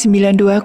92,5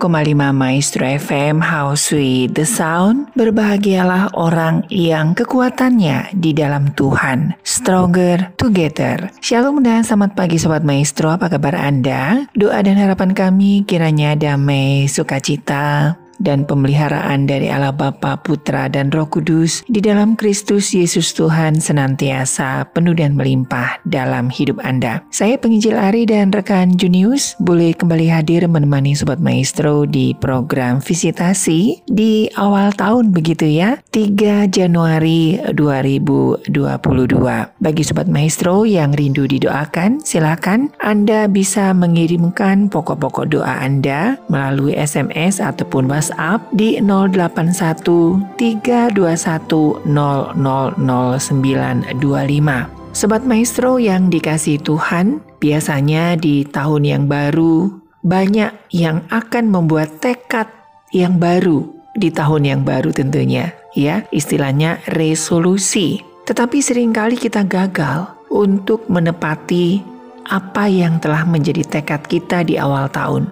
Maestro FM House with the Sound. Berbahagialah orang yang kekuatannya di dalam Tuhan. Stronger Together. Shalom dan selamat pagi Sobat Maestro. Apa kabar Anda? Doa dan harapan kami kiranya damai, sukacita, dan pemeliharaan dari Allah Bapa, Putra, dan Roh Kudus di dalam Kristus Yesus Tuhan senantiasa penuh dan melimpah dalam hidup Anda. Saya penginjil Ari dan rekan Junius boleh kembali hadir menemani Sobat Maestro di program visitasi di awal tahun begitu ya, 3 Januari 2022. Bagi Sobat Maestro yang rindu didoakan, silakan Anda bisa mengirimkan pokok-pokok doa Anda melalui SMS ataupun WhatsApp WhatsApp di 081 321 000925. Sobat Maestro yang dikasih Tuhan, biasanya di tahun yang baru banyak yang akan membuat tekad yang baru di tahun yang baru tentunya, ya, istilahnya resolusi. Tetapi sering kali kita gagal untuk menepati apa yang telah menjadi tekad kita di awal tahun.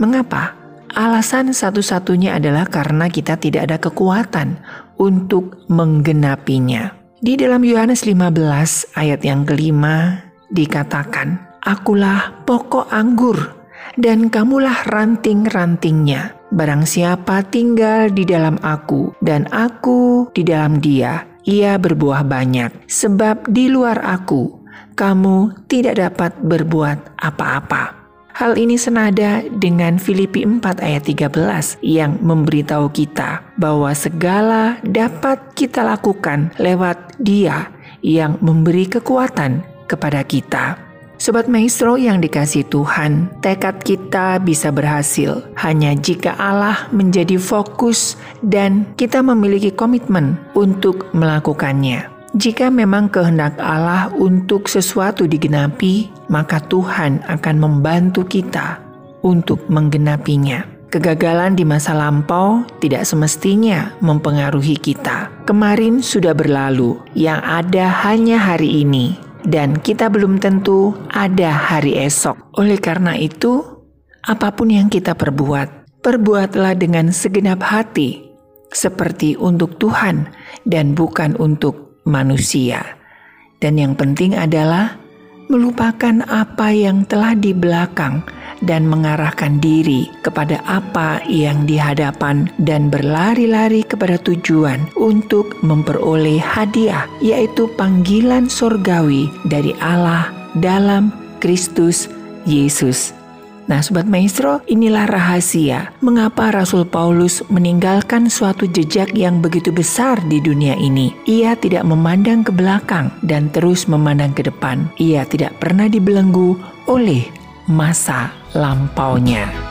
Mengapa? Alasan satu-satunya adalah karena kita tidak ada kekuatan untuk menggenapinya. Di dalam Yohanes 15 ayat yang kelima dikatakan, Akulah pokok anggur dan kamulah ranting-rantingnya. Barang siapa tinggal di dalam aku dan aku di dalam dia, ia berbuah banyak. Sebab di luar aku, kamu tidak dapat berbuat apa-apa. Hal ini senada dengan Filipi 4 ayat 13 yang memberitahu kita bahwa segala dapat kita lakukan lewat Dia yang memberi kekuatan kepada kita. Sobat Maestro yang dikasih Tuhan, tekad kita bisa berhasil hanya jika Allah menjadi fokus dan kita memiliki komitmen untuk melakukannya. Jika memang kehendak Allah untuk sesuatu digenapi, maka Tuhan akan membantu kita untuk menggenapinya. Kegagalan di masa lampau tidak semestinya mempengaruhi kita. Kemarin sudah berlalu, yang ada hanya hari ini, dan kita belum tentu ada hari esok. Oleh karena itu, apa pun yang kita perbuat, perbuatlah dengan segenap hati, seperti untuk Tuhan dan bukan untuk manusia. Dan yang penting adalah melupakan apa yang telah di belakang dan mengarahkan diri kepada apa yang di hadapan dan berlari-lari kepada tujuan untuk memperoleh hadiah yaitu panggilan sorgawi dari Allah dalam Kristus Yesus. Nah, sobat maestro, inilah rahasia mengapa Rasul Paulus meninggalkan suatu jejak yang begitu besar di dunia ini. Ia tidak memandang ke belakang dan terus memandang ke depan. Ia tidak pernah dibelenggu oleh masa lampaunya.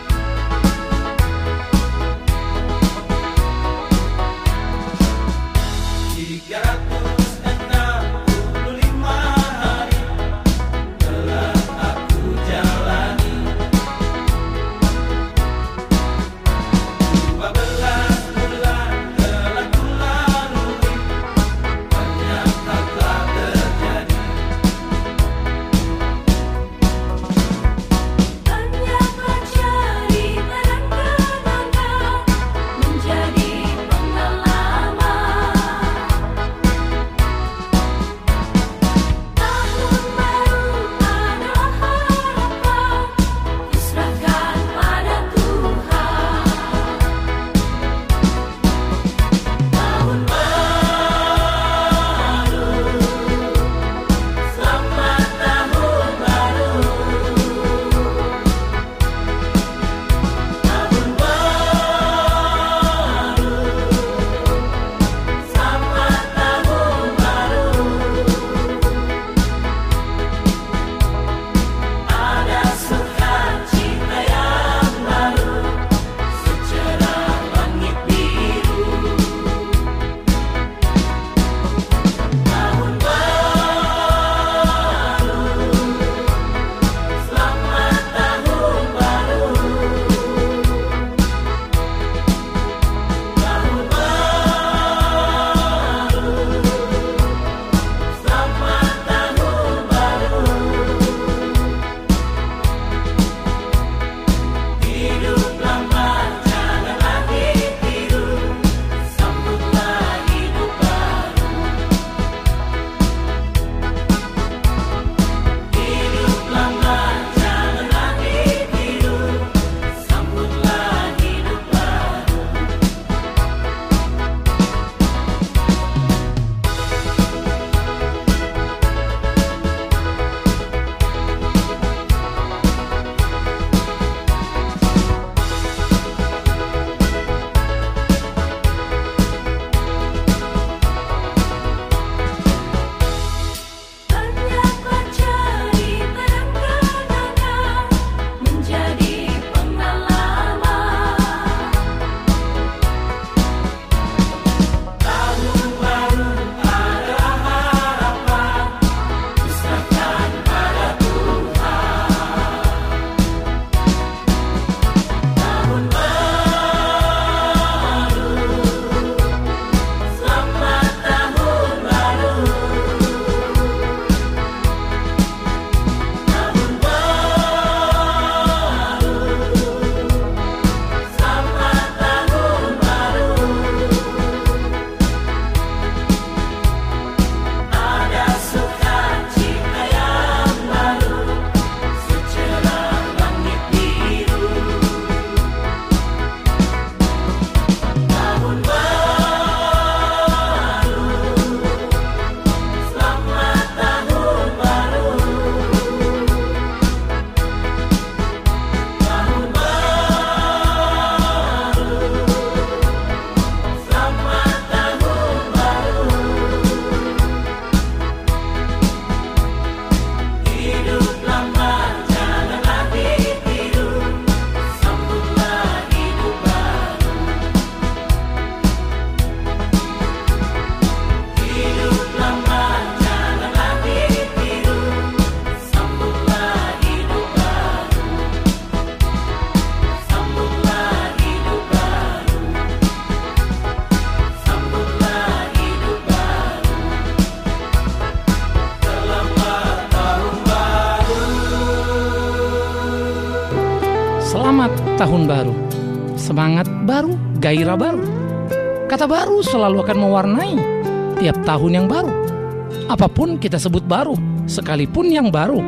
Semangat baru, gairah baru. Kata baru selalu akan mewarnai tiap tahun yang baru. Apa pun kita sebut baru, sekalipun yang baru,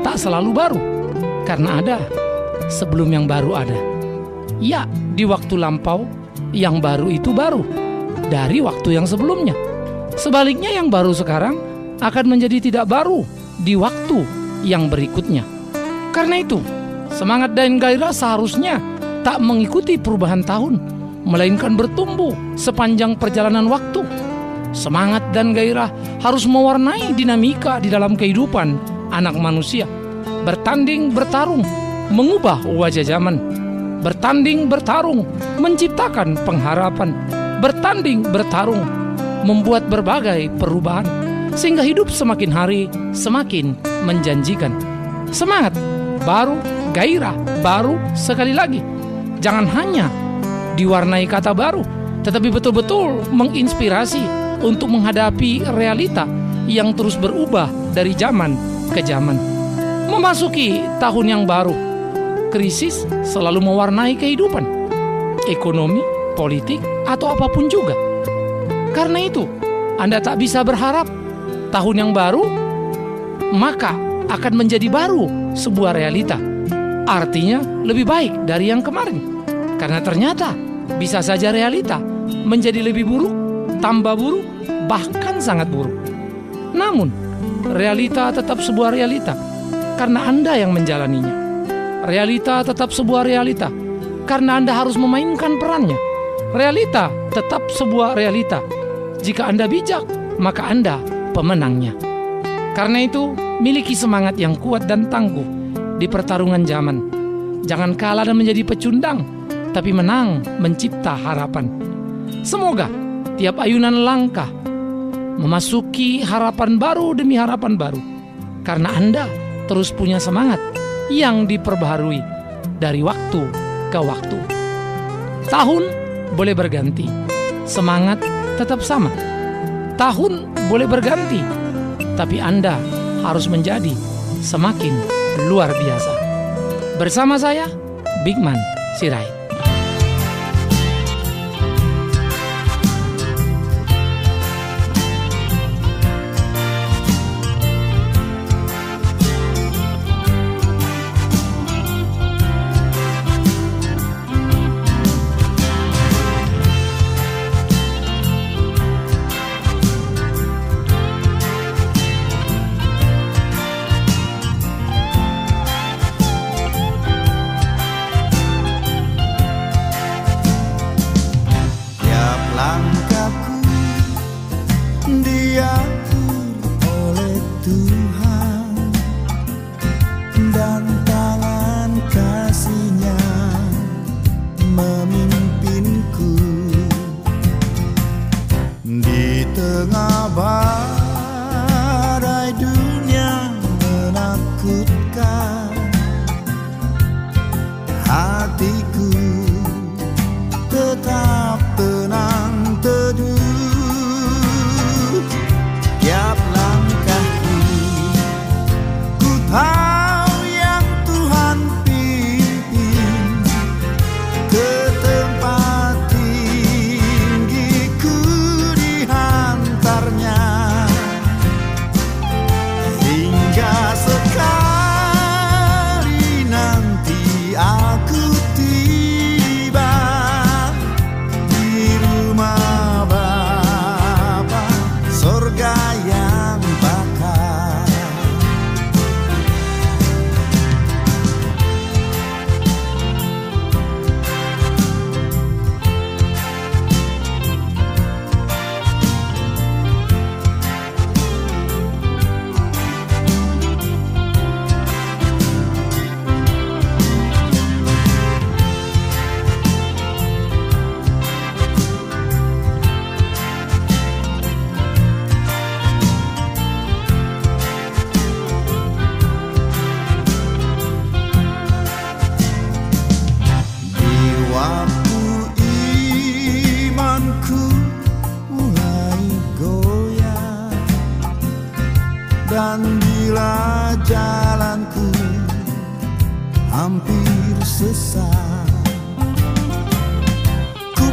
tak selalu baru. Karena ada sebelum yang baru ada. Ya, di waktu lampau, yang baru itu baru dari waktu yang sebelumnya. Sebaliknya yang baru sekarang akan menjadi tidak baru di waktu yang berikutnya. Karena itu, semangat dan gairah seharusnya tak mengikuti perubahan tahun, melainkan bertumbuh sepanjang perjalanan waktu. Semangat dan gairah harus mewarnai dinamika di dalam kehidupan anak manusia. Bertanding, bertarung, mengubah wajah zaman. Bertanding, bertarung, menciptakan pengharapan. Bertanding, bertarung, membuat berbagai perubahan. Sehingga hidup semakin hari semakin menjanjikan. Semangat baru, gairah baru sekali lagi. Jangan hanya diwarnai kata baru, tetapi betul-betul menginspirasi untuk menghadapi realita yang terus berubah dari zaman ke zaman. Memasuki tahun yang baru, krisis selalu mewarnai kehidupan, ekonomi, politik, atau apa pun juga. Karena itu, Anda tak bisa berharap tahun yang baru, maka akan menjadi baru sebuah realita. Artinya lebih baik dari yang kemarin. Karena ternyata bisa saja realita menjadi lebih buruk, tambah buruk, bahkan sangat buruk. Namun, realita tetap sebuah realita karena Anda yang menjalaninya. Realita tetap sebuah realita karena Anda harus memainkan perannya. Realita tetap sebuah realita. Jika Anda bijak, maka Anda pemenangnya. Karena itu, miliki semangat yang kuat dan tangguh di pertarungan zaman. Jangan kalah dan menjadi pecundang, tapi menang mencipta harapan. Semoga tiap ayunan langkah memasuki harapan baru demi harapan baru. Karena Anda terus punya semangat yang diperbaharui dari waktu ke waktu. Tahun boleh berganti, semangat tetap sama. Tahun boleh berganti, tapi Anda harus menjadi semakin luar biasa. Bersama saya, Bigman Sirait. hampir sesat. Ku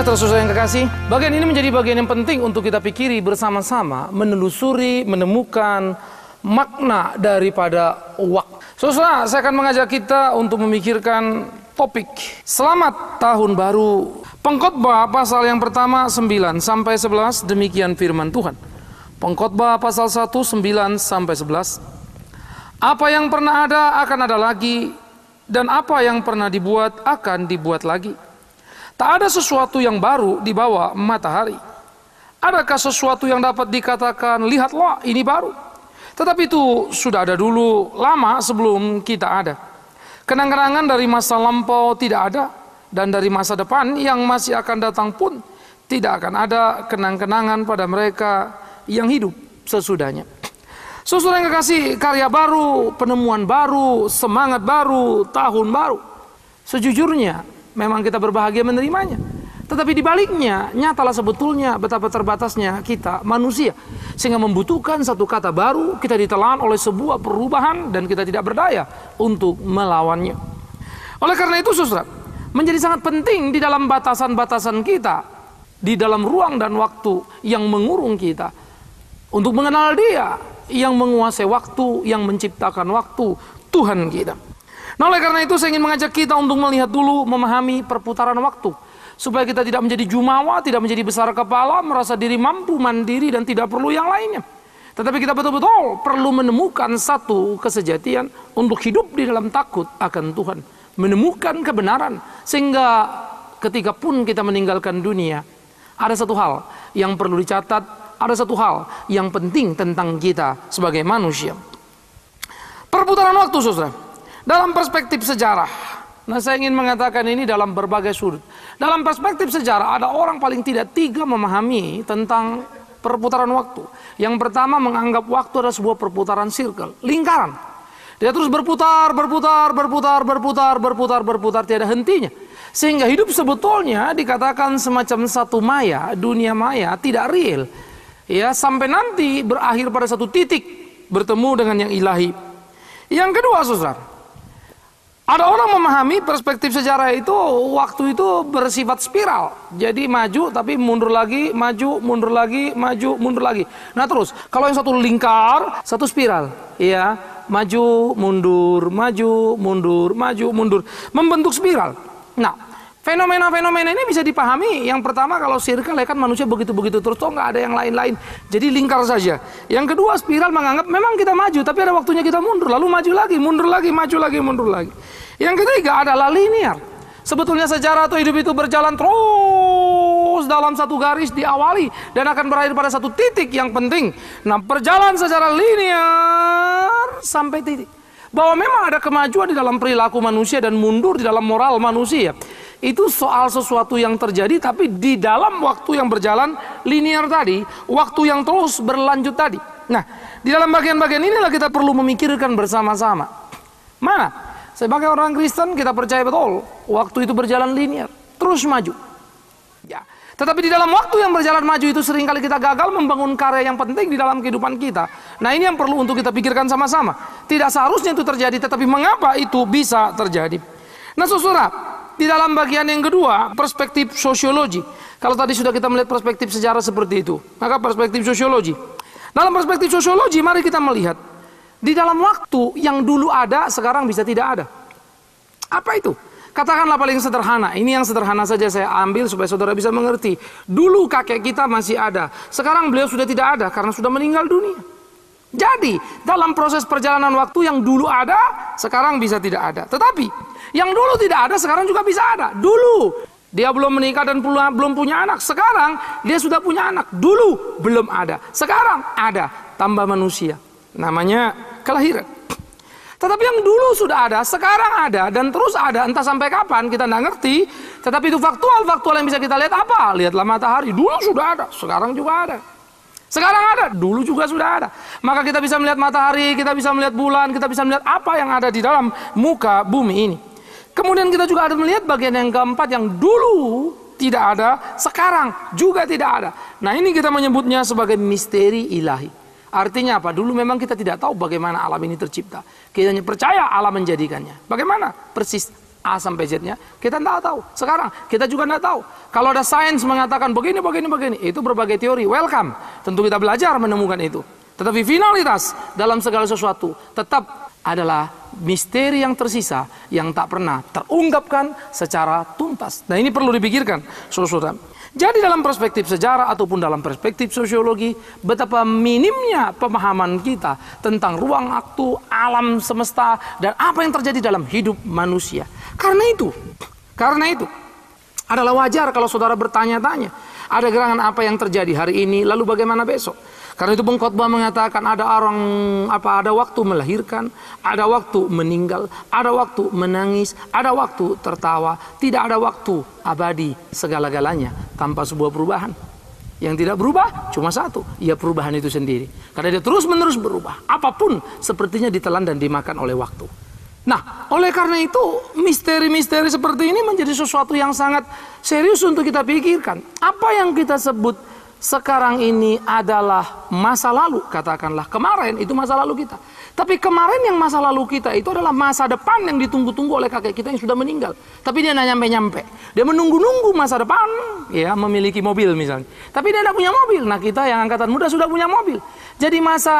sejahtera saudara yang kekasih. Bagian ini menjadi bagian yang penting untuk kita pikiri bersama-sama, menelusuri, menemukan makna daripada waktu. Saudara, saya akan mengajak kita untuk memikirkan topik Selamat Tahun Baru. Pengkhotbah pasal yang pertama 9 sampai 11 demikian firman Tuhan. Pengkhotbah pasal 1 9 sampai 11. Apa yang pernah ada akan ada lagi dan apa yang pernah dibuat akan dibuat lagi. Tak ada sesuatu yang baru di bawah matahari. Adakah sesuatu yang dapat dikatakan, lihatlah ini baru. Tetapi itu sudah ada dulu, lama sebelum kita ada. Kenang-kenangan dari masa lampau tidak ada, dan dari masa depan yang masih akan datang pun tidak akan ada kenang-kenangan pada mereka yang hidup sesudahnya. Saudara yang kekasih, karya baru, penemuan baru, semangat baru, tahun baru. Sejujurnya, memang kita berbahagia menerimanya. Tetapi di baliknya, nyatalah sebetulnya betapa terbatasnya kita manusia. Sehingga membutuhkan satu kata baru, kita ditelan oleh sebuah perubahan dan kita tidak berdaya untuk melawannya. Oleh karena itu, saudara, menjadi sangat penting di dalam batasan-batasan kita, di dalam ruang dan waktu yang mengurung kita, untuk mengenal Dia yang menguasai waktu, yang menciptakan waktu, Tuhan kita. Nah, oleh karena itu saya ingin mengajak kita untuk melihat dulu, memahami perputaran waktu. Supaya kita tidak menjadi jumawa, tidak menjadi besar kepala, merasa diri mampu, mandiri, dan tidak perlu yang lainnya. Tetapi kita betul-betul perlu menemukan satu kesejatian untuk hidup di dalam takut akan Tuhan. Menemukan kebenaran. Sehingga ketika pun kita meninggalkan dunia, ada satu hal yang perlu dicatat, ada satu hal yang penting tentang kita sebagai manusia. Perputaran waktu, saudara. Dalam perspektif sejarah, nah saya ingin mengatakan ini dalam berbagai sudut. Dalam perspektif sejarah, ada orang paling tidak tiga memahami tentang perputaran waktu. Yang pertama menganggap waktu adalah sebuah perputaran circle, lingkaran. Dia terus berputar, berputar, berputar, berputar, berputar, berputar, tiada hentinya. Sehingga hidup sebetulnya dikatakan semacam satu maya, dunia maya, tidak real. Ya, sampai nanti berakhir pada satu titik bertemu dengan yang ilahi. Yang kedua, saudara, ada orang memahami perspektif sejarah itu waktu itu bersifat spiral. Jadi maju tapi mundur lagi, maju, mundur lagi, maju, mundur lagi. Nah terus, kalau yang satu lingkar, satu spiral. Iya, maju, mundur, maju, mundur, maju, mundur. Membentuk spiral. Nah, Fenomena-fenomena ini bisa dipahami. Yang pertama kalau circle ya kan manusia begitu-begitu terus toh nggak ada yang lain-lain. Jadi lingkar saja. Yang kedua spiral menganggap memang kita maju tapi ada waktunya kita mundur lalu maju lagi, mundur lagi, maju lagi, mundur lagi. Yang ketiga adalah linear. Sebetulnya sejarah atau hidup itu berjalan terus dalam satu garis diawali dan akan berakhir pada satu titik yang penting. Nah, berjalan secara linear sampai titik. Bahwa memang ada kemajuan di dalam perilaku manusia dan mundur di dalam moral manusia itu soal sesuatu yang terjadi tapi di dalam waktu yang berjalan linear tadi, waktu yang terus berlanjut tadi. Nah, di dalam bagian-bagian inilah kita perlu memikirkan bersama-sama. Mana? Sebagai orang Kristen kita percaya betul, waktu itu berjalan linear, terus maju. Ya. Tetapi di dalam waktu yang berjalan maju itu sering kali kita gagal membangun karya yang penting di dalam kehidupan kita. Nah ini yang perlu untuk kita pikirkan sama-sama. Tidak seharusnya itu terjadi, tetapi mengapa itu bisa terjadi? Nah saudara, di dalam bagian yang kedua, perspektif sosiologi. Kalau tadi sudah kita melihat perspektif sejarah seperti itu, maka perspektif sosiologi. Dalam perspektif sosiologi, mari kita melihat di dalam waktu yang dulu ada, sekarang bisa tidak ada. Apa itu? Katakanlah paling sederhana, ini yang sederhana saja saya ambil supaya saudara bisa mengerti. Dulu kakek kita masih ada, sekarang beliau sudah tidak ada karena sudah meninggal dunia. Jadi, dalam proses perjalanan waktu yang dulu ada, sekarang bisa tidak ada. Tetapi, yang dulu tidak ada sekarang juga bisa ada. Dulu dia belum menikah dan belum punya anak. Sekarang dia sudah punya anak. Dulu belum ada. Sekarang ada. Tambah manusia. Namanya kelahiran. Tetapi yang dulu sudah ada, sekarang ada dan terus ada. Entah sampai kapan kita tidak ngerti. Tetapi itu faktual. Faktual yang bisa kita lihat apa? Lihatlah matahari. Dulu sudah ada. Sekarang juga ada. Sekarang ada, dulu juga sudah ada. Maka kita bisa melihat matahari, kita bisa melihat bulan, kita bisa melihat apa yang ada di dalam muka bumi ini. Kemudian kita juga ada melihat bagian yang keempat yang dulu tidak ada, sekarang juga tidak ada. Nah ini kita menyebutnya sebagai misteri ilahi. Artinya apa? Dulu memang kita tidak tahu bagaimana alam ini tercipta. Kita hanya percaya alam menjadikannya. Bagaimana? Persis A sampai Z-nya, kita tidak tahu. Sekarang kita juga tidak tahu. Kalau ada sains mengatakan begini, begini, begini, itu berbagai teori. Welcome. Tentu kita belajar menemukan itu. Tetapi finalitas dalam segala sesuatu tetap adalah misteri yang tersisa yang tak pernah terungkapkan secara tuntas. Nah ini perlu dipikirkan, saudara-saudara. Jadi dalam perspektif sejarah ataupun dalam perspektif sosiologi, betapa minimnya pemahaman kita tentang ruang waktu, alam semesta, dan apa yang terjadi dalam hidup manusia. Karena itu, karena itu, adalah wajar kalau saudara bertanya-tanya, ada gerangan apa yang terjadi hari ini, lalu bagaimana besok? Karena itu pengkhotbah mengatakan ada orang apa ada waktu melahirkan, ada waktu meninggal, ada waktu menangis, ada waktu tertawa, tidak ada waktu abadi segala-galanya tanpa sebuah perubahan. Yang tidak berubah cuma satu, ya perubahan itu sendiri. Karena dia terus-menerus berubah. Apa pun sepertinya ditelan dan dimakan oleh waktu. Nah, oleh karena itu misteri-misteri seperti ini menjadi sesuatu yang sangat serius untuk kita pikirkan. Apa yang kita sebut sekarang ini adalah masa lalu, katakanlah kemarin itu masa lalu kita. Tapi kemarin yang masa lalu kita itu adalah masa depan yang ditunggu-tunggu oleh kakek kita yang sudah meninggal. Tapi dia nggak nyampe-nyampe. Dia menunggu-nunggu masa depan, ya memiliki mobil misalnya. Tapi dia tidak punya mobil. Nah kita yang angkatan muda sudah punya mobil. Jadi masa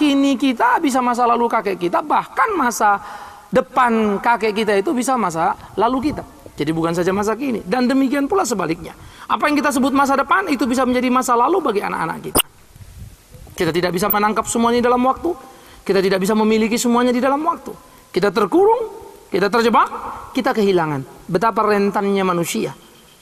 kini kita bisa masa lalu kakek kita, bahkan masa depan kakek kita itu bisa masa lalu kita. Jadi bukan saja masa kini. Dan demikian pula sebaliknya. Apa yang kita sebut masa depan itu bisa menjadi masa lalu bagi anak-anak kita. Kita tidak bisa menangkap semuanya dalam waktu. Kita tidak bisa memiliki semuanya di dalam waktu. Kita terkurung, kita terjebak, kita kehilangan. Betapa rentannya manusia.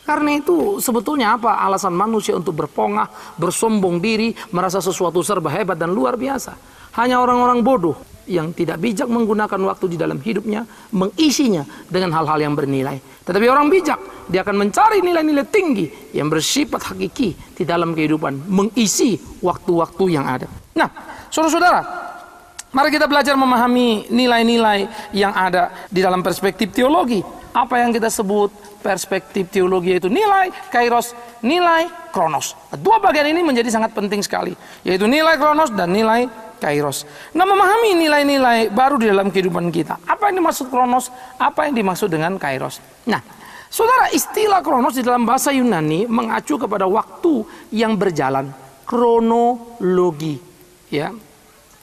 Karena itu sebetulnya apa alasan manusia untuk berpongah, bersombong diri, merasa sesuatu serba hebat dan luar biasa. Hanya orang-orang bodoh yang tidak bijak menggunakan waktu di dalam hidupnya, mengisinya dengan hal-hal yang bernilai. Tetapi orang bijak, dia akan mencari nilai-nilai tinggi yang bersifat hakiki di dalam kehidupan, mengisi waktu-waktu yang ada. Nah, saudara-saudara, mari kita belajar memahami nilai-nilai yang ada di dalam perspektif teologi. Apa yang kita sebut perspektif teologi itu nilai, kairos, nilai, kronos. Dua bagian ini menjadi sangat penting sekali, yaitu nilai kronos dan nilai kairos. Nah, memahami nilai-nilai baru di dalam kehidupan kita. Apa yang dimaksud kronos? Apa yang dimaksud dengan kairos? Nah, saudara, istilah kronos di dalam bahasa Yunani mengacu kepada waktu yang berjalan, kronologi, ya,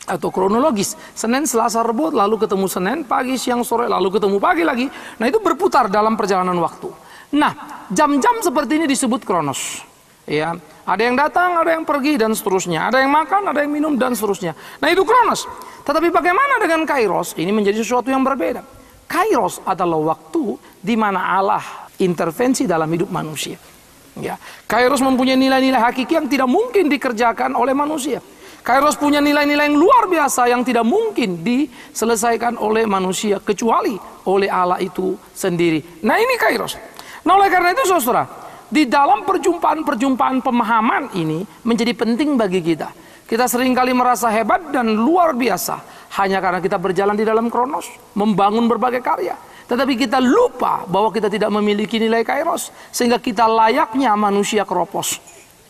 atau kronologis. Senin, Selasa, Rabu, lalu ketemu Senin, pagi, siang, sore, lalu ketemu pagi lagi. Nah, itu berputar dalam perjalanan waktu. Nah, jam-jam seperti ini disebut kronos. Ya, ada yang datang, ada yang pergi dan seterusnya. Ada yang makan, ada yang minum dan seterusnya. Nah itu kronos. Tetapi bagaimana dengan kairos? Ini menjadi sesuatu yang berbeda. Kairos adalah waktu di mana Allah intervensi dalam hidup manusia. Ya, Kairos mempunyai nilai-nilai hakiki yang tidak mungkin dikerjakan oleh manusia. Kairos punya nilai-nilai yang luar biasa yang tidak mungkin diselesaikan oleh manusia kecuali oleh Allah itu sendiri. Nah ini Kairos. Nah oleh karena itu saudara, di dalam perjumpaan-perjumpaan pemahaman ini menjadi penting bagi kita. Kita sering kali merasa hebat dan luar biasa hanya karena kita berjalan di dalam kronos, membangun berbagai karya. Tetapi kita lupa bahwa kita tidak memiliki nilai kairos sehingga kita layaknya manusia keropos.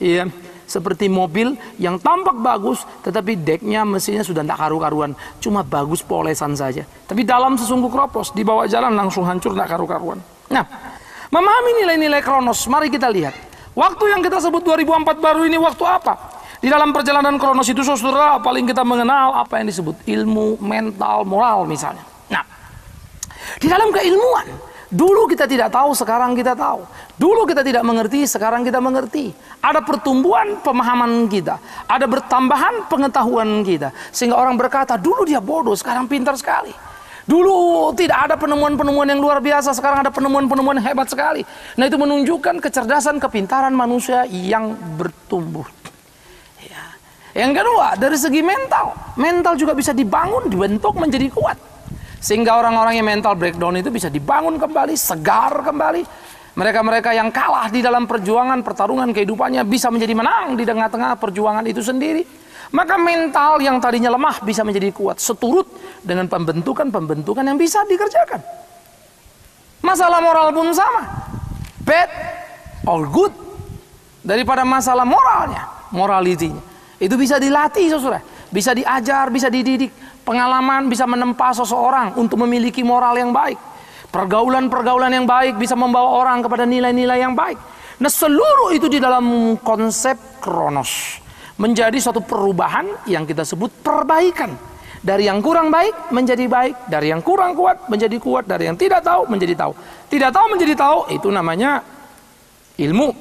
Iya, seperti mobil yang tampak bagus tetapi deknya mesinnya sudah tidak karu-karuan, cuma bagus polesan saja. Tapi dalam sesungguh keropos dibawa jalan langsung hancur tidak karu-karuan. Nah, Memahami nilai-nilai kronos, mari kita lihat. Waktu yang kita sebut 2004 baru ini waktu apa? Di dalam perjalanan kronos itu saudara paling kita mengenal apa yang disebut ilmu mental moral misalnya. Nah, di dalam keilmuan, dulu kita tidak tahu, sekarang kita tahu. Dulu kita tidak mengerti, sekarang kita mengerti. Ada pertumbuhan pemahaman kita, ada bertambahan pengetahuan kita. Sehingga orang berkata, dulu dia bodoh, sekarang pintar sekali. Dulu tidak ada penemuan-penemuan yang luar biasa, sekarang ada penemuan-penemuan hebat sekali. Nah itu menunjukkan kecerdasan, kepintaran manusia yang bertumbuh. Ya. Yang kedua, dari segi mental. Mental juga bisa dibangun, dibentuk menjadi kuat. Sehingga orang-orang yang mental breakdown itu bisa dibangun kembali, segar kembali. Mereka-mereka yang kalah di dalam perjuangan, pertarungan kehidupannya bisa menjadi menang di tengah-tengah perjuangan itu sendiri. Maka mental yang tadinya lemah bisa menjadi kuat seturut dengan pembentukan-pembentukan yang bisa dikerjakan. Masalah moral pun sama. Bad or good daripada masalah moralnya, moralitinya. Itu bisa dilatih saudara, bisa diajar, bisa dididik. Pengalaman bisa menempa seseorang untuk memiliki moral yang baik. Pergaulan-pergaulan yang baik bisa membawa orang kepada nilai-nilai yang baik. Nah seluruh itu di dalam konsep kronos. Menjadi suatu perubahan yang kita sebut perbaikan. Dari yang kurang baik menjadi baik. Dari yang kurang kuat menjadi kuat. Dari yang tidak tahu menjadi tahu. Tidak tahu menjadi tahu itu namanya ilmu.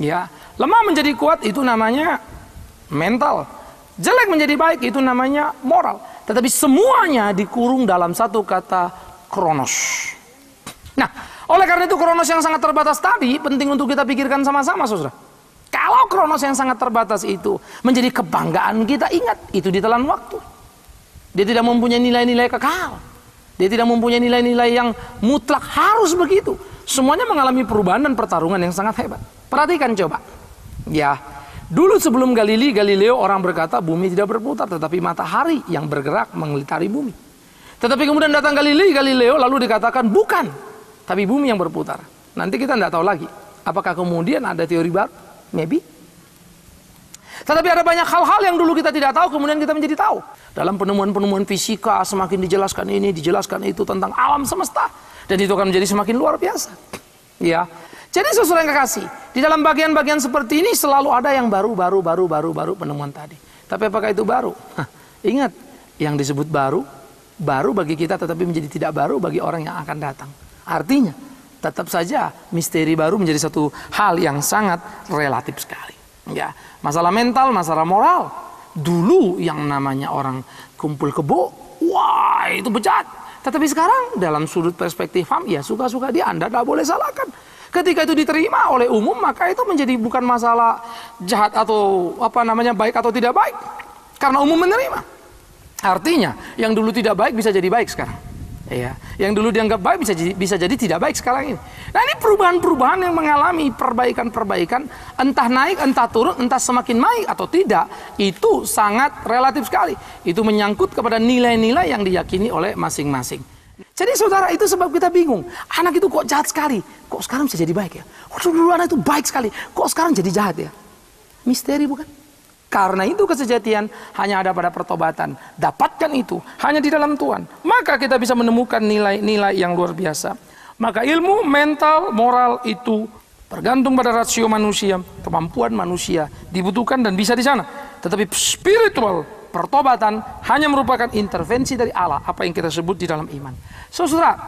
Ya, lemah menjadi kuat itu namanya mental. Jelek menjadi baik itu namanya moral. Tetapi semuanya dikurung dalam satu kata kronos. Nah, oleh karena itu kronos yang sangat terbatas tadi penting untuk kita pikirkan sama-sama, saudara. Kalau kronos yang sangat terbatas itu menjadi kebanggaan kita, ingat itu ditelan waktu. Dia tidak mempunyai nilai-nilai kekal. Dia tidak mempunyai nilai-nilai yang mutlak harus begitu. Semuanya mengalami perubahan dan pertarungan yang sangat hebat. Perhatikan coba. Ya, dulu sebelum Galilei, Galileo orang berkata bumi tidak berputar, tetapi matahari yang bergerak mengelitari bumi. Tetapi kemudian datang Galilei, Galileo lalu dikatakan bukan, tapi bumi yang berputar. Nanti kita tidak tahu lagi. Apakah kemudian ada teori baru? Maybe. Tetapi ada banyak hal-hal yang dulu kita tidak tahu, kemudian kita menjadi tahu. Dalam penemuan-penemuan fisika semakin dijelaskan ini, dijelaskan itu tentang alam semesta. Dan itu akan menjadi semakin luar biasa. Ya. Jadi sesuai yang kekasih, di dalam bagian-bagian seperti ini selalu ada yang baru, baru, baru, baru, baru penemuan tadi. Tapi apakah itu baru? Hah, ingat, yang disebut baru baru bagi kita tetapi menjadi tidak baru bagi orang yang akan datang. Artinya, tetap saja misteri baru menjadi satu hal yang sangat relatif sekali. Ya, masalah mental, masalah moral. Dulu yang namanya orang kumpul kebo, wah itu bejat. Tetapi sekarang dalam sudut perspektif HAM, ya suka-suka dia, Anda tidak boleh salahkan. Ketika itu diterima oleh umum, maka itu menjadi bukan masalah jahat atau apa namanya baik atau tidak baik. Karena umum menerima. Artinya, yang dulu tidak baik bisa jadi baik sekarang. Ya, yang dulu dianggap baik bisa jadi, bisa jadi tidak baik sekarang ini. Nah ini perubahan-perubahan yang mengalami perbaikan-perbaikan, entah naik, entah turun, entah semakin baik atau tidak, itu sangat relatif sekali. Itu menyangkut kepada nilai-nilai yang diyakini oleh masing-masing. Jadi saudara itu sebab kita bingung. Anak itu kok jahat sekali, kok sekarang bisa jadi baik ya? Dulu anak itu baik sekali, kok sekarang jadi jahat ya? Misteri bukan? Karena itu kesejatian hanya ada pada pertobatan. Dapatkan itu hanya di dalam Tuhan. Maka kita bisa menemukan nilai-nilai yang luar biasa. Maka ilmu, mental, moral itu bergantung pada rasio manusia, kemampuan manusia dibutuhkan dan bisa di sana. Tetapi spiritual, pertobatan hanya merupakan intervensi dari Allah, apa yang kita sebut di dalam iman. Saudara,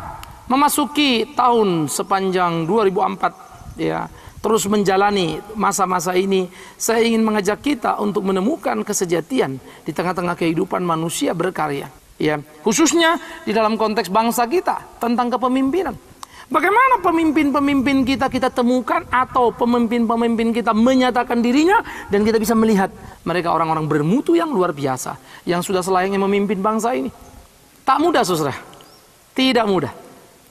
memasuki tahun sepanjang 2004 ya terus menjalani masa-masa ini, saya ingin mengajak kita untuk menemukan kesejatian di tengah-tengah kehidupan manusia berkarya. Ya, khususnya di dalam konteks bangsa kita tentang kepemimpinan. Bagaimana pemimpin-pemimpin kita kita temukan atau pemimpin-pemimpin kita menyatakan dirinya dan kita bisa melihat mereka orang-orang bermutu yang luar biasa yang sudah selayaknya memimpin bangsa ini. Tak mudah, Saudara. Tidak mudah.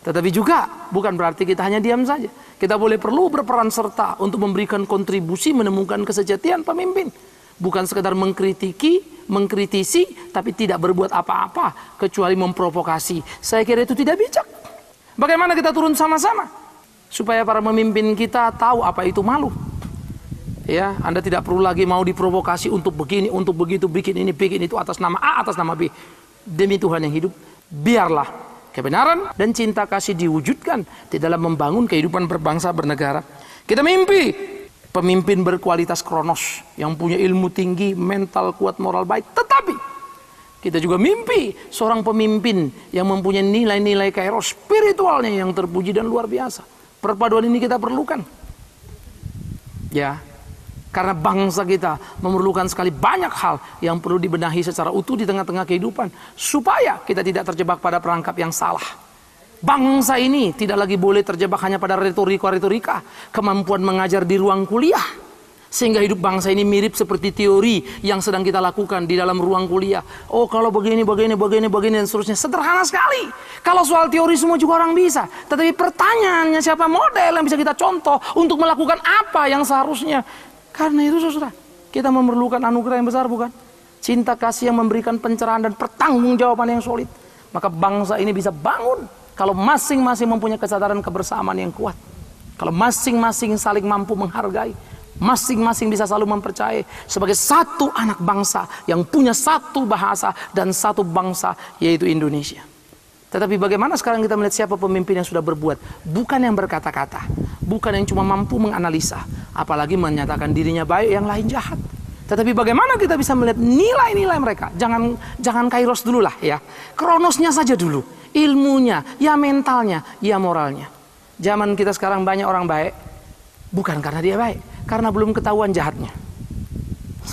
Tetapi juga bukan berarti kita hanya diam saja. Kita boleh perlu berperan serta untuk memberikan kontribusi menemukan kesejatian pemimpin. Bukan sekedar mengkritiki, mengkritisi, tapi tidak berbuat apa-apa kecuali memprovokasi. Saya kira itu tidak bijak. Bagaimana kita turun sama-sama supaya para pemimpin kita tahu apa itu malu. Ya, Anda tidak perlu lagi mau diprovokasi untuk begini, untuk begitu, bikin ini, bikin itu atas nama A, atas nama B. Demi Tuhan yang hidup, biarlah kebenaran dan cinta kasih diwujudkan di dalam membangun kehidupan berbangsa bernegara. Kita mimpi pemimpin berkualitas kronos yang punya ilmu tinggi, mental kuat, moral baik. Tetapi kita juga mimpi seorang pemimpin yang mempunyai nilai-nilai kairos spiritualnya yang terpuji dan luar biasa. Perpaduan ini kita perlukan. Ya, karena bangsa kita memerlukan sekali banyak hal yang perlu dibenahi secara utuh di tengah-tengah kehidupan. Supaya kita tidak terjebak pada perangkap yang salah. Bangsa ini tidak lagi boleh terjebak hanya pada retorika-retorika. Kemampuan mengajar di ruang kuliah. Sehingga hidup bangsa ini mirip seperti teori yang sedang kita lakukan di dalam ruang kuliah. Oh kalau begini, begini, begini, begini, dan seterusnya. Sederhana sekali. Kalau soal teori semua juga orang bisa. Tetapi pertanyaannya siapa model yang bisa kita contoh untuk melakukan apa yang seharusnya karena itu saudara, kita memerlukan anugerah yang besar bukan? Cinta kasih yang memberikan pencerahan dan pertanggungjawaban yang solid. Maka bangsa ini bisa bangun kalau masing-masing mempunyai kesadaran kebersamaan yang kuat. Kalau masing-masing saling mampu menghargai, masing-masing bisa selalu mempercayai sebagai satu anak bangsa yang punya satu bahasa dan satu bangsa yaitu Indonesia. Tetapi bagaimana sekarang kita melihat siapa pemimpin yang sudah berbuat? Bukan yang berkata-kata, bukan yang cuma mampu menganalisa, apalagi menyatakan dirinya baik yang lain jahat. Tetapi bagaimana kita bisa melihat nilai-nilai mereka? Jangan jangan kairos dulu lah ya. Kronosnya saja dulu. Ilmunya, ya mentalnya, ya moralnya. Zaman kita sekarang banyak orang baik. Bukan karena dia baik. Karena belum ketahuan jahatnya.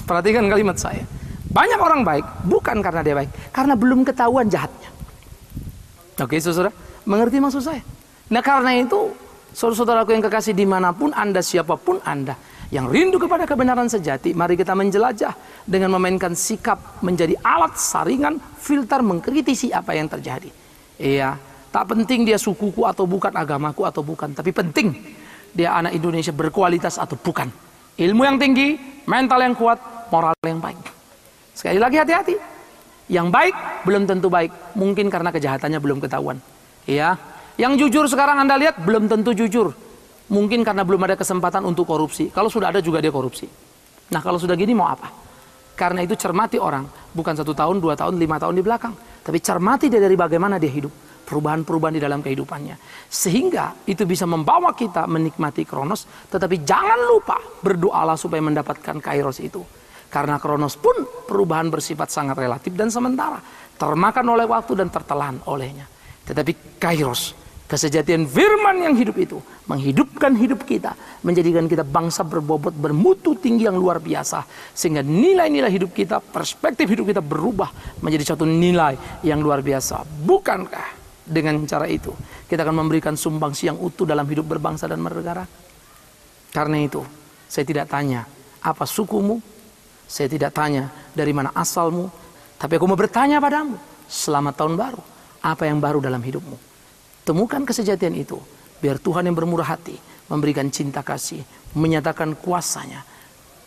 Perhatikan kalimat saya. Banyak orang baik. Bukan karena dia baik. Karena belum ketahuan jahatnya. Oke saudara, mengerti maksud saya? Nah karena itu, saudara-saudaraku yang kekasih di mana pun Anda, siapa pun Anda, yang rindu kepada kebenaran sejati, mari kita menjelajah dengan memainkan sikap menjadi alat saringan, filter, mengkritisi apa yang terjadi. Iya, tak penting dia sukuku atau bukan, agamaku atau bukan, tapi penting dia anak Indonesia berkualitas atau bukan. Ilmu yang tinggi, mental yang kuat, moral yang baik. Sekali lagi hati-hati. Yang baik belum tentu baik, mungkin karena kejahatannya belum ketahuan. Ya, yang jujur sekarang Anda lihat belum tentu jujur. Mungkin karena belum ada kesempatan untuk korupsi. Kalau sudah ada juga dia korupsi. Nah kalau sudah gini mau apa? Karena itu cermati orang, bukan satu tahun, dua tahun, lima tahun di belakang. Tapi cermati dia dari bagaimana dia hidup. Perubahan-perubahan di dalam kehidupannya. Sehingga itu bisa membawa kita menikmati kronos. Tetapi jangan lupa berdoalah supaya mendapatkan kairos itu. Karena kronos pun perubahan bersifat sangat relatif dan sementara. Termakan oleh waktu dan tertelan olehnya. Tetapi kairos, kesejatian firman yang hidup itu. Menghidupkan hidup kita. Menjadikan kita bangsa berbobot, bermutu tinggi yang luar biasa. Sehingga nilai-nilai hidup kita, perspektif hidup kita berubah. Menjadi satu nilai yang luar biasa. Bukankah dengan cara itu kita akan memberikan sumbangsi yang utuh dalam hidup berbangsa dan bernegara? Karena itu, saya tidak tanya apa sukumu, saya tidak tanya dari mana asalmu, tapi aku mau bertanya padamu, selamat tahun baru, apa yang baru dalam hidupmu? Temukan kesejatian itu, biar Tuhan yang bermurah hati memberikan cinta kasih, menyatakan kuasanya,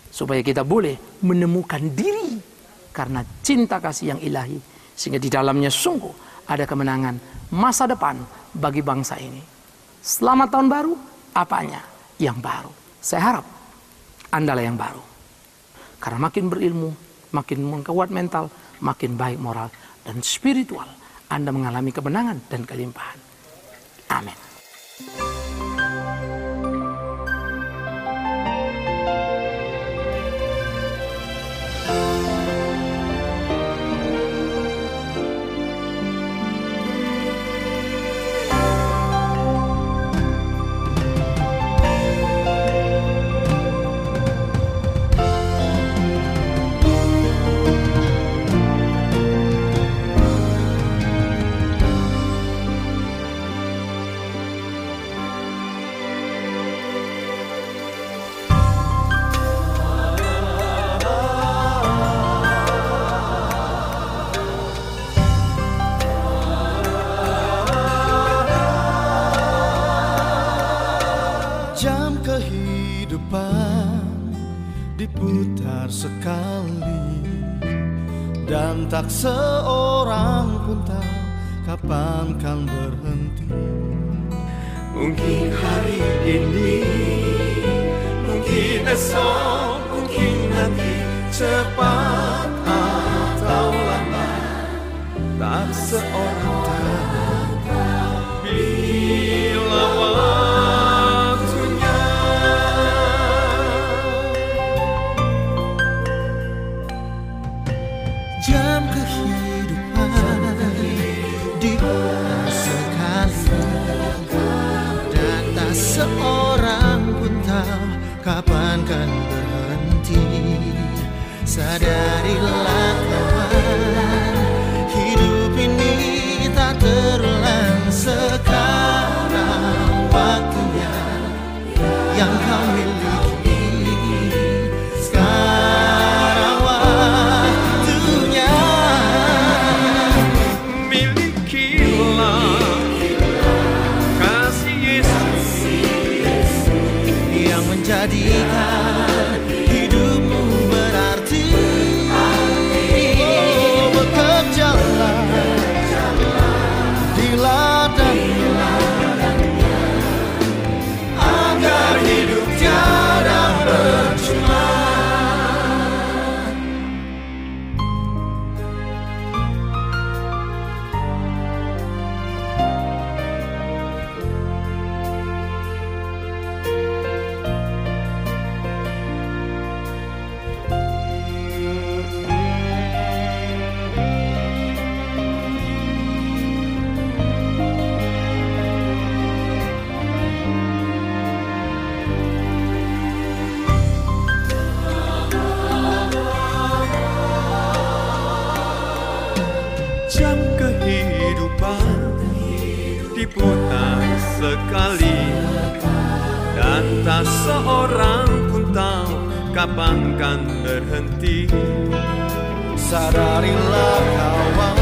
supaya kita boleh menemukan diri karena cinta kasih yang ilahi, sehingga di dalamnya sungguh ada kemenangan masa depan bagi bangsa ini. Selamat tahun baru, apanya? Yang baru. Saya harap Anda lah yang baru. Karena makin berilmu, makin kuat mental, makin baik moral dan spiritual. Anda mengalami kemenangan dan kelimpahan. Amin. Tak seorang seorang pun tahu kapan kan berhenti. Sadarilah sekali. Dan tak seorang pun tahu kapan kan berhenti. Sadarilah kawan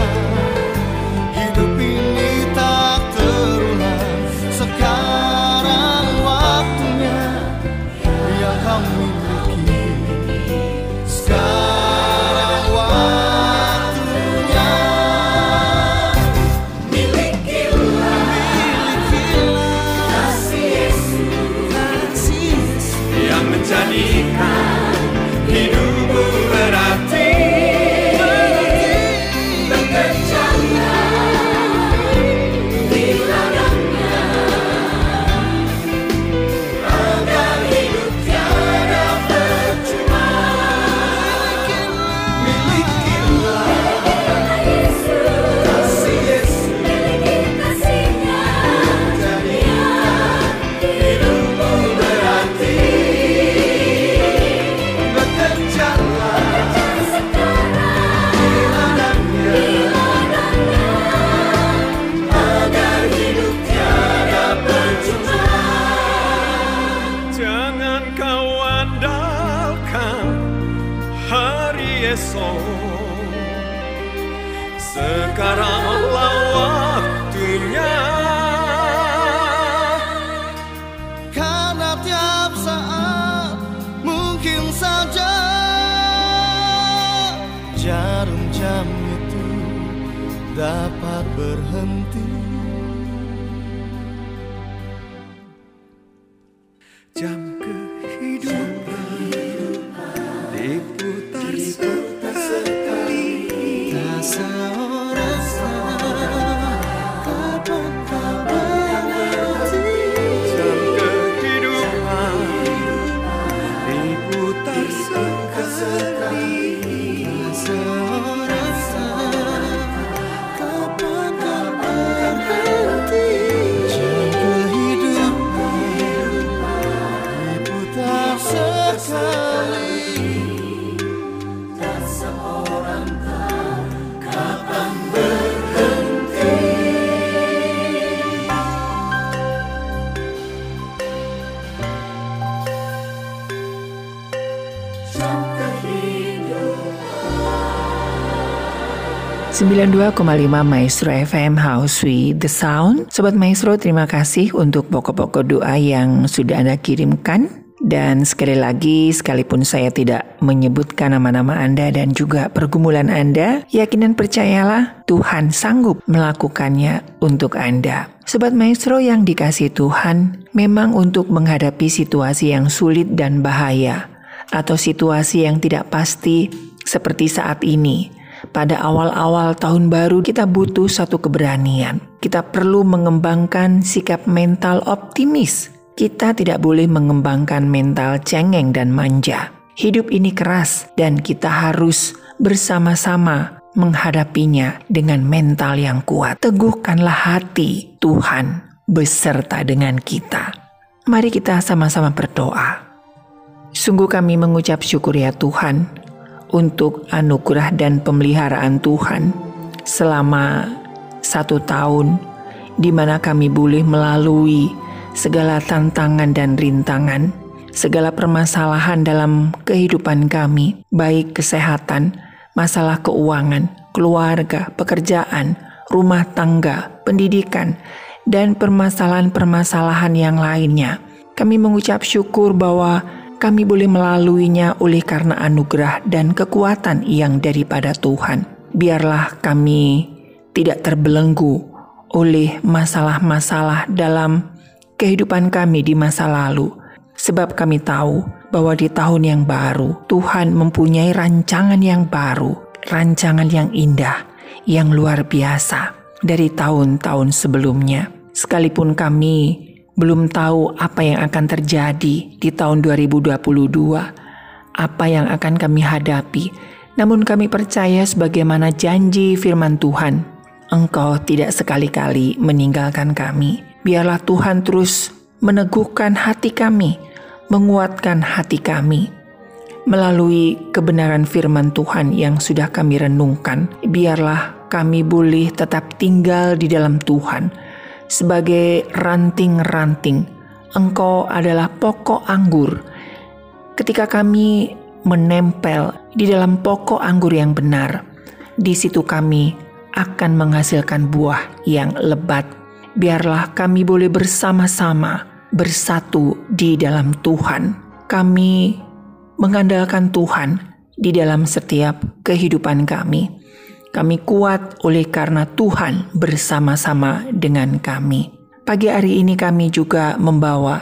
saja. Jarum jam itu dapat berhenti 92,5 Maestro FM House with the Sound. Sobat Maestro, terima kasih untuk pokok-pokok doa yang sudah Anda kirimkan. Dan sekali lagi, sekalipun saya tidak menyebutkan nama-nama Anda dan juga pergumulan Anda, yakin dan percayalah Tuhan sanggup melakukannya untuk Anda. Sobat Maestro yang dikasih Tuhan, memang untuk menghadapi situasi yang sulit dan bahaya, atau situasi yang tidak pasti seperti saat ini, pada awal-awal tahun baru kita butuh satu keberanian. Kita perlu mengembangkan sikap mental optimis. Kita tidak boleh mengembangkan mental cengeng dan manja. Hidup ini keras dan kita harus bersama-sama menghadapinya dengan mental yang kuat. Teguhkanlah hati Tuhan beserta dengan kita. Mari kita sama-sama berdoa. Sungguh kami mengucap syukur ya Tuhan untuk anugerah dan pemeliharaan Tuhan selama satu tahun di mana kami boleh melalui segala tantangan dan rintangan, segala permasalahan dalam kehidupan kami, baik kesehatan, masalah keuangan, keluarga, pekerjaan, rumah tangga, pendidikan, dan permasalahan-permasalahan yang lainnya. Kami mengucap syukur bahwa kami boleh melaluinya oleh karena anugerah dan kekuatan yang daripada Tuhan. Biarlah kami tidak terbelenggu oleh masalah-masalah dalam kehidupan kami di masa lalu, sebab kami tahu bahwa di tahun yang baru Tuhan mempunyai rancangan yang baru, rancangan yang indah, yang luar biasa dari tahun-tahun sebelumnya. Sekalipun kami belum tahu apa yang akan terjadi di tahun 2022, apa yang akan kami hadapi, namun kami percaya sebagaimana janji firman Tuhan, Engkau tidak sekali-kali meninggalkan kami. Biarlah Tuhan terus meneguhkan hati kami, menguatkan hati kami. Melalui kebenaran firman Tuhan yang sudah kami renungkan, biarlah kami boleh tetap tinggal di dalam Tuhan, sebagai ranting-ranting. Engkau adalah pokok anggur. Ketika kami menempel di dalam pokok anggur yang benar, di situ kami akan menghasilkan buah yang lebat. Biarlah kami boleh bersama-sama bersatu di dalam Tuhan. Kami mengandalkan Tuhan di dalam setiap kehidupan kami. Kami kuat oleh karena Tuhan bersama-sama dengan kami. Pagi hari ini kami juga membawa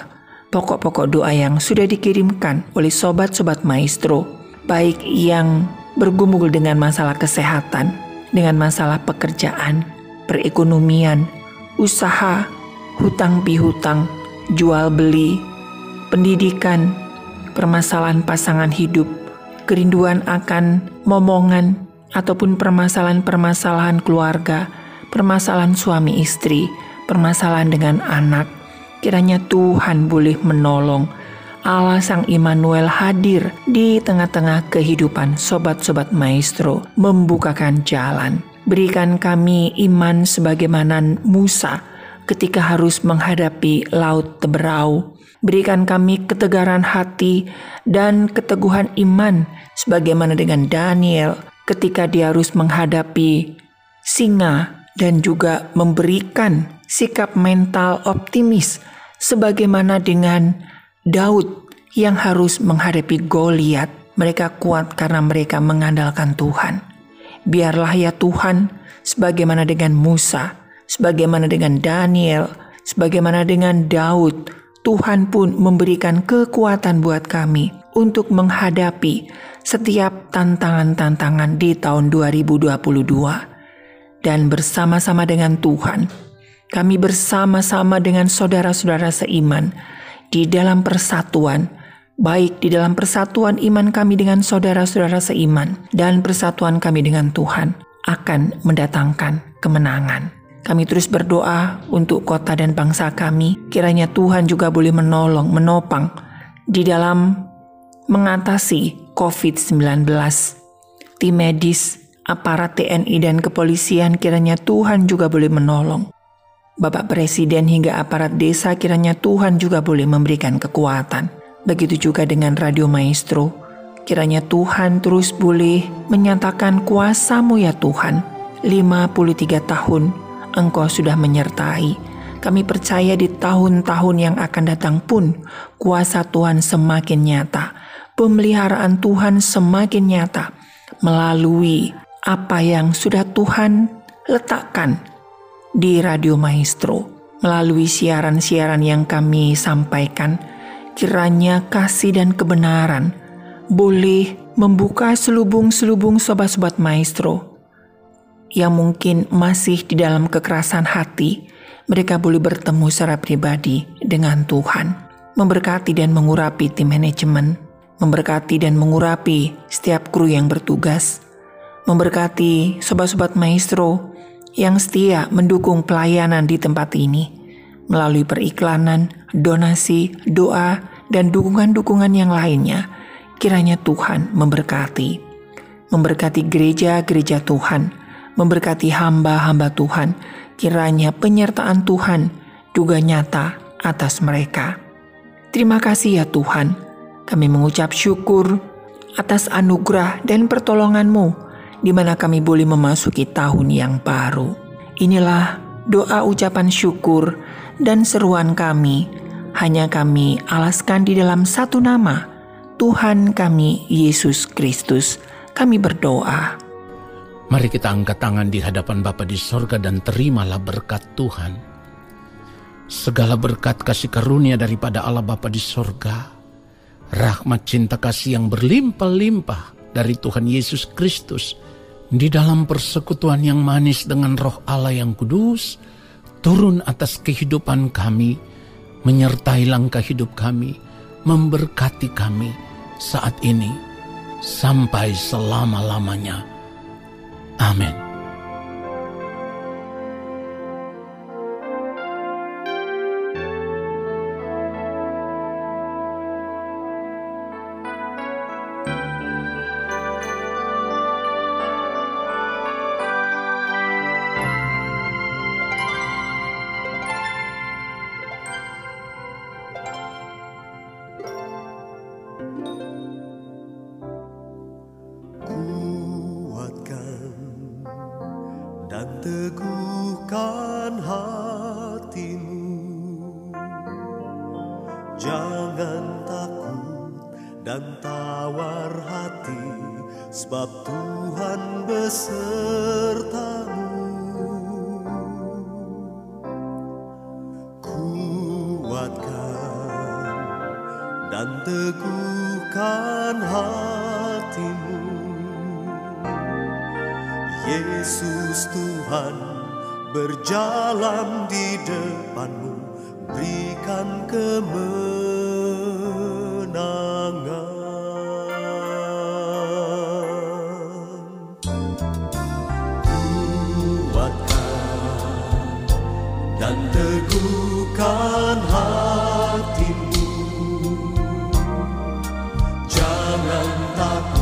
pokok-pokok doa yang sudah dikirimkan oleh sobat-sobat maestro, baik yang bergumul dengan masalah kesehatan, dengan masalah pekerjaan, perekonomian, usaha, hutang pihutang, jual beli, pendidikan, permasalahan pasangan hidup, kerinduan akan momongan, ataupun permasalahan-permasalahan keluarga, permasalahan suami istri, permasalahan dengan anak. Kiranya Tuhan boleh menolong Allah Sang Immanuel hadir di tengah-tengah kehidupan sobat-sobat maestro, membukakan jalan. Berikan kami iman sebagaimana Musa ketika harus menghadapi laut teberau. Berikan kami ketegaran hati dan keteguhan iman sebagaimana dengan Daniel ketika dia harus menghadapi singa dan juga memberikan sikap mental optimis sebagaimana dengan Daud yang harus menghadapi Goliat, mereka kuat karena mereka mengandalkan Tuhan. Biarlah ya Tuhan, sebagaimana dengan Musa, sebagaimana dengan Daniel, sebagaimana dengan Daud, Tuhan pun memberikan kekuatan buat kami untuk menghadapi setiap tantangan-tantangan di tahun 2022. Dan bersama-sama dengan Tuhan, kami bersama-sama dengan saudara-saudara seiman, di dalam persatuan, baik di dalam persatuan iman kami dengan saudara-saudara seiman dan persatuan kami dengan Tuhan akan mendatangkan kemenangan. Kami terus berdoa untuk kota dan bangsa kami, kiranya Tuhan juga boleh menolong, menopang di dalam mengatasi COVID-19. Tim medis, aparat TNI dan kepolisian kiranya Tuhan juga boleh menolong. Bapak Presiden hingga aparat desa kiranya Tuhan juga boleh memberikan kekuatan. Begitu juga dengan Radio Maestro. Kiranya Tuhan terus boleh menyatakan kuasamu ya Tuhan. 53 tahun Engkau sudah menyertai. Kami percaya di tahun-tahun yang akan datang pun kuasa Tuhan semakin nyata. Pemeliharaan Tuhan semakin nyata melalui apa yang sudah Tuhan letakkan di Radio Maestro. Melalui siaran-siaran yang kami sampaikan. Kiranya kasih dan kebenaran boleh membuka selubung-selubung sobat-sobat maestro yang mungkin masih di dalam kekerasan hati, mereka boleh bertemu secara pribadi dengan Tuhan, memberkati dan mengurapi tim manajemen, memberkati dan mengurapi setiap kru yang bertugas, memberkati sobat-sobat maestro yang setia mendukung pelayanan di tempat ini melalui periklanan, donasi, doa, dan dukungan-dukungan yang lainnya. Kiranya Tuhan memberkati, memberkati gereja-gereja Tuhan, memberkati hamba-hamba Tuhan. Kiranya penyertaan Tuhan juga nyata atas mereka. Terima kasih ya Tuhan, kami mengucap syukur atas anugerah dan pertolongan-Mu di mana kami boleh memasuki tahun yang baru. Inilah doa ucapan syukur dan seruan kami, hanya kami alaskan di dalam satu nama, Tuhan kami Yesus Kristus. Kami berdoa. Mari kita angkat tangan di hadapan Bapa di sorga dan terimalah berkat Tuhan. Segala berkat kasih karunia daripada Allah Bapa di sorga, rahmat cinta kasih yang berlimpah-limpah dari Tuhan Yesus Kristus, di dalam persekutuan yang manis dengan roh Allah yang kudus, turun atas kehidupan kami, menyertai langkah hidup kami, memberkati kami saat ini, sampai selama-lamanya. Amin. love.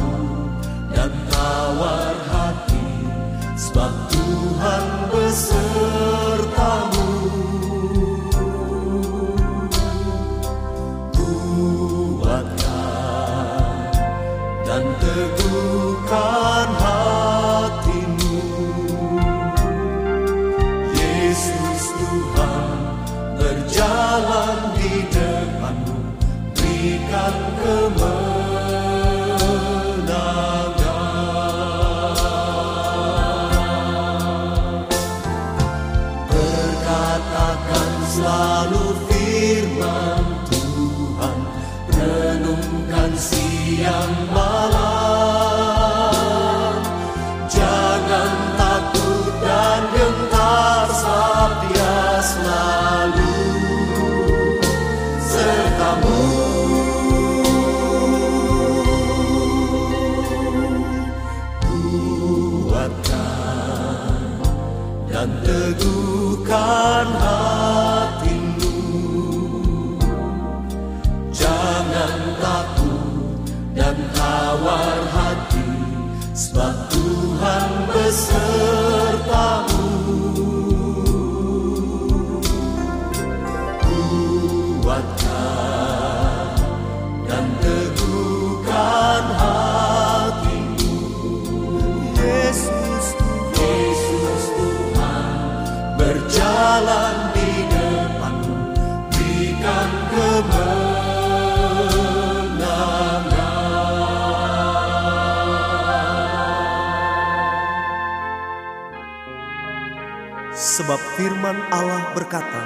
Sebab firman Allah berkata,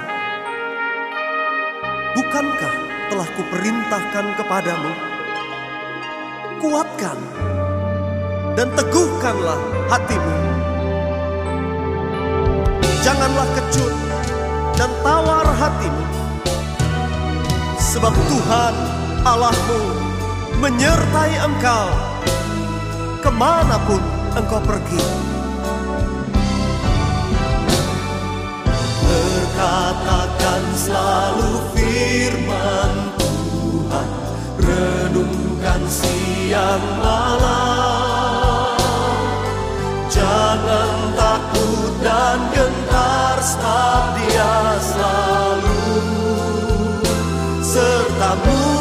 Bukankah telah kuperintahkan kepadamu, kuatkan dan teguhkanlah hatimu. Janganlah kecut dan tawar hatimu, sebab Tuhan Allahmu menyertai engkau ke mana pun engkau pergi. katakan selalu firman Tuhan. Renungkan siang malam. Jangan takut dan gentar Setiap dia selalu sertamu.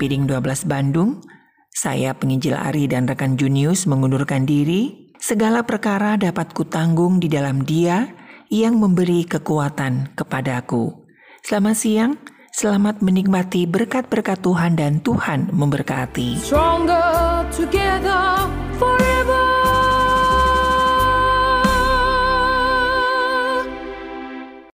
Piring 12 Bandung, saya penginjil Ari dan rekan Junius mengundurkan diri. Segala perkara dapat kutanggung di dalam dia yang memberi kekuatan kepadaku. Selamat siang, selamat menikmati berkat-berkat Tuhan dan Tuhan memberkati. Stronger together.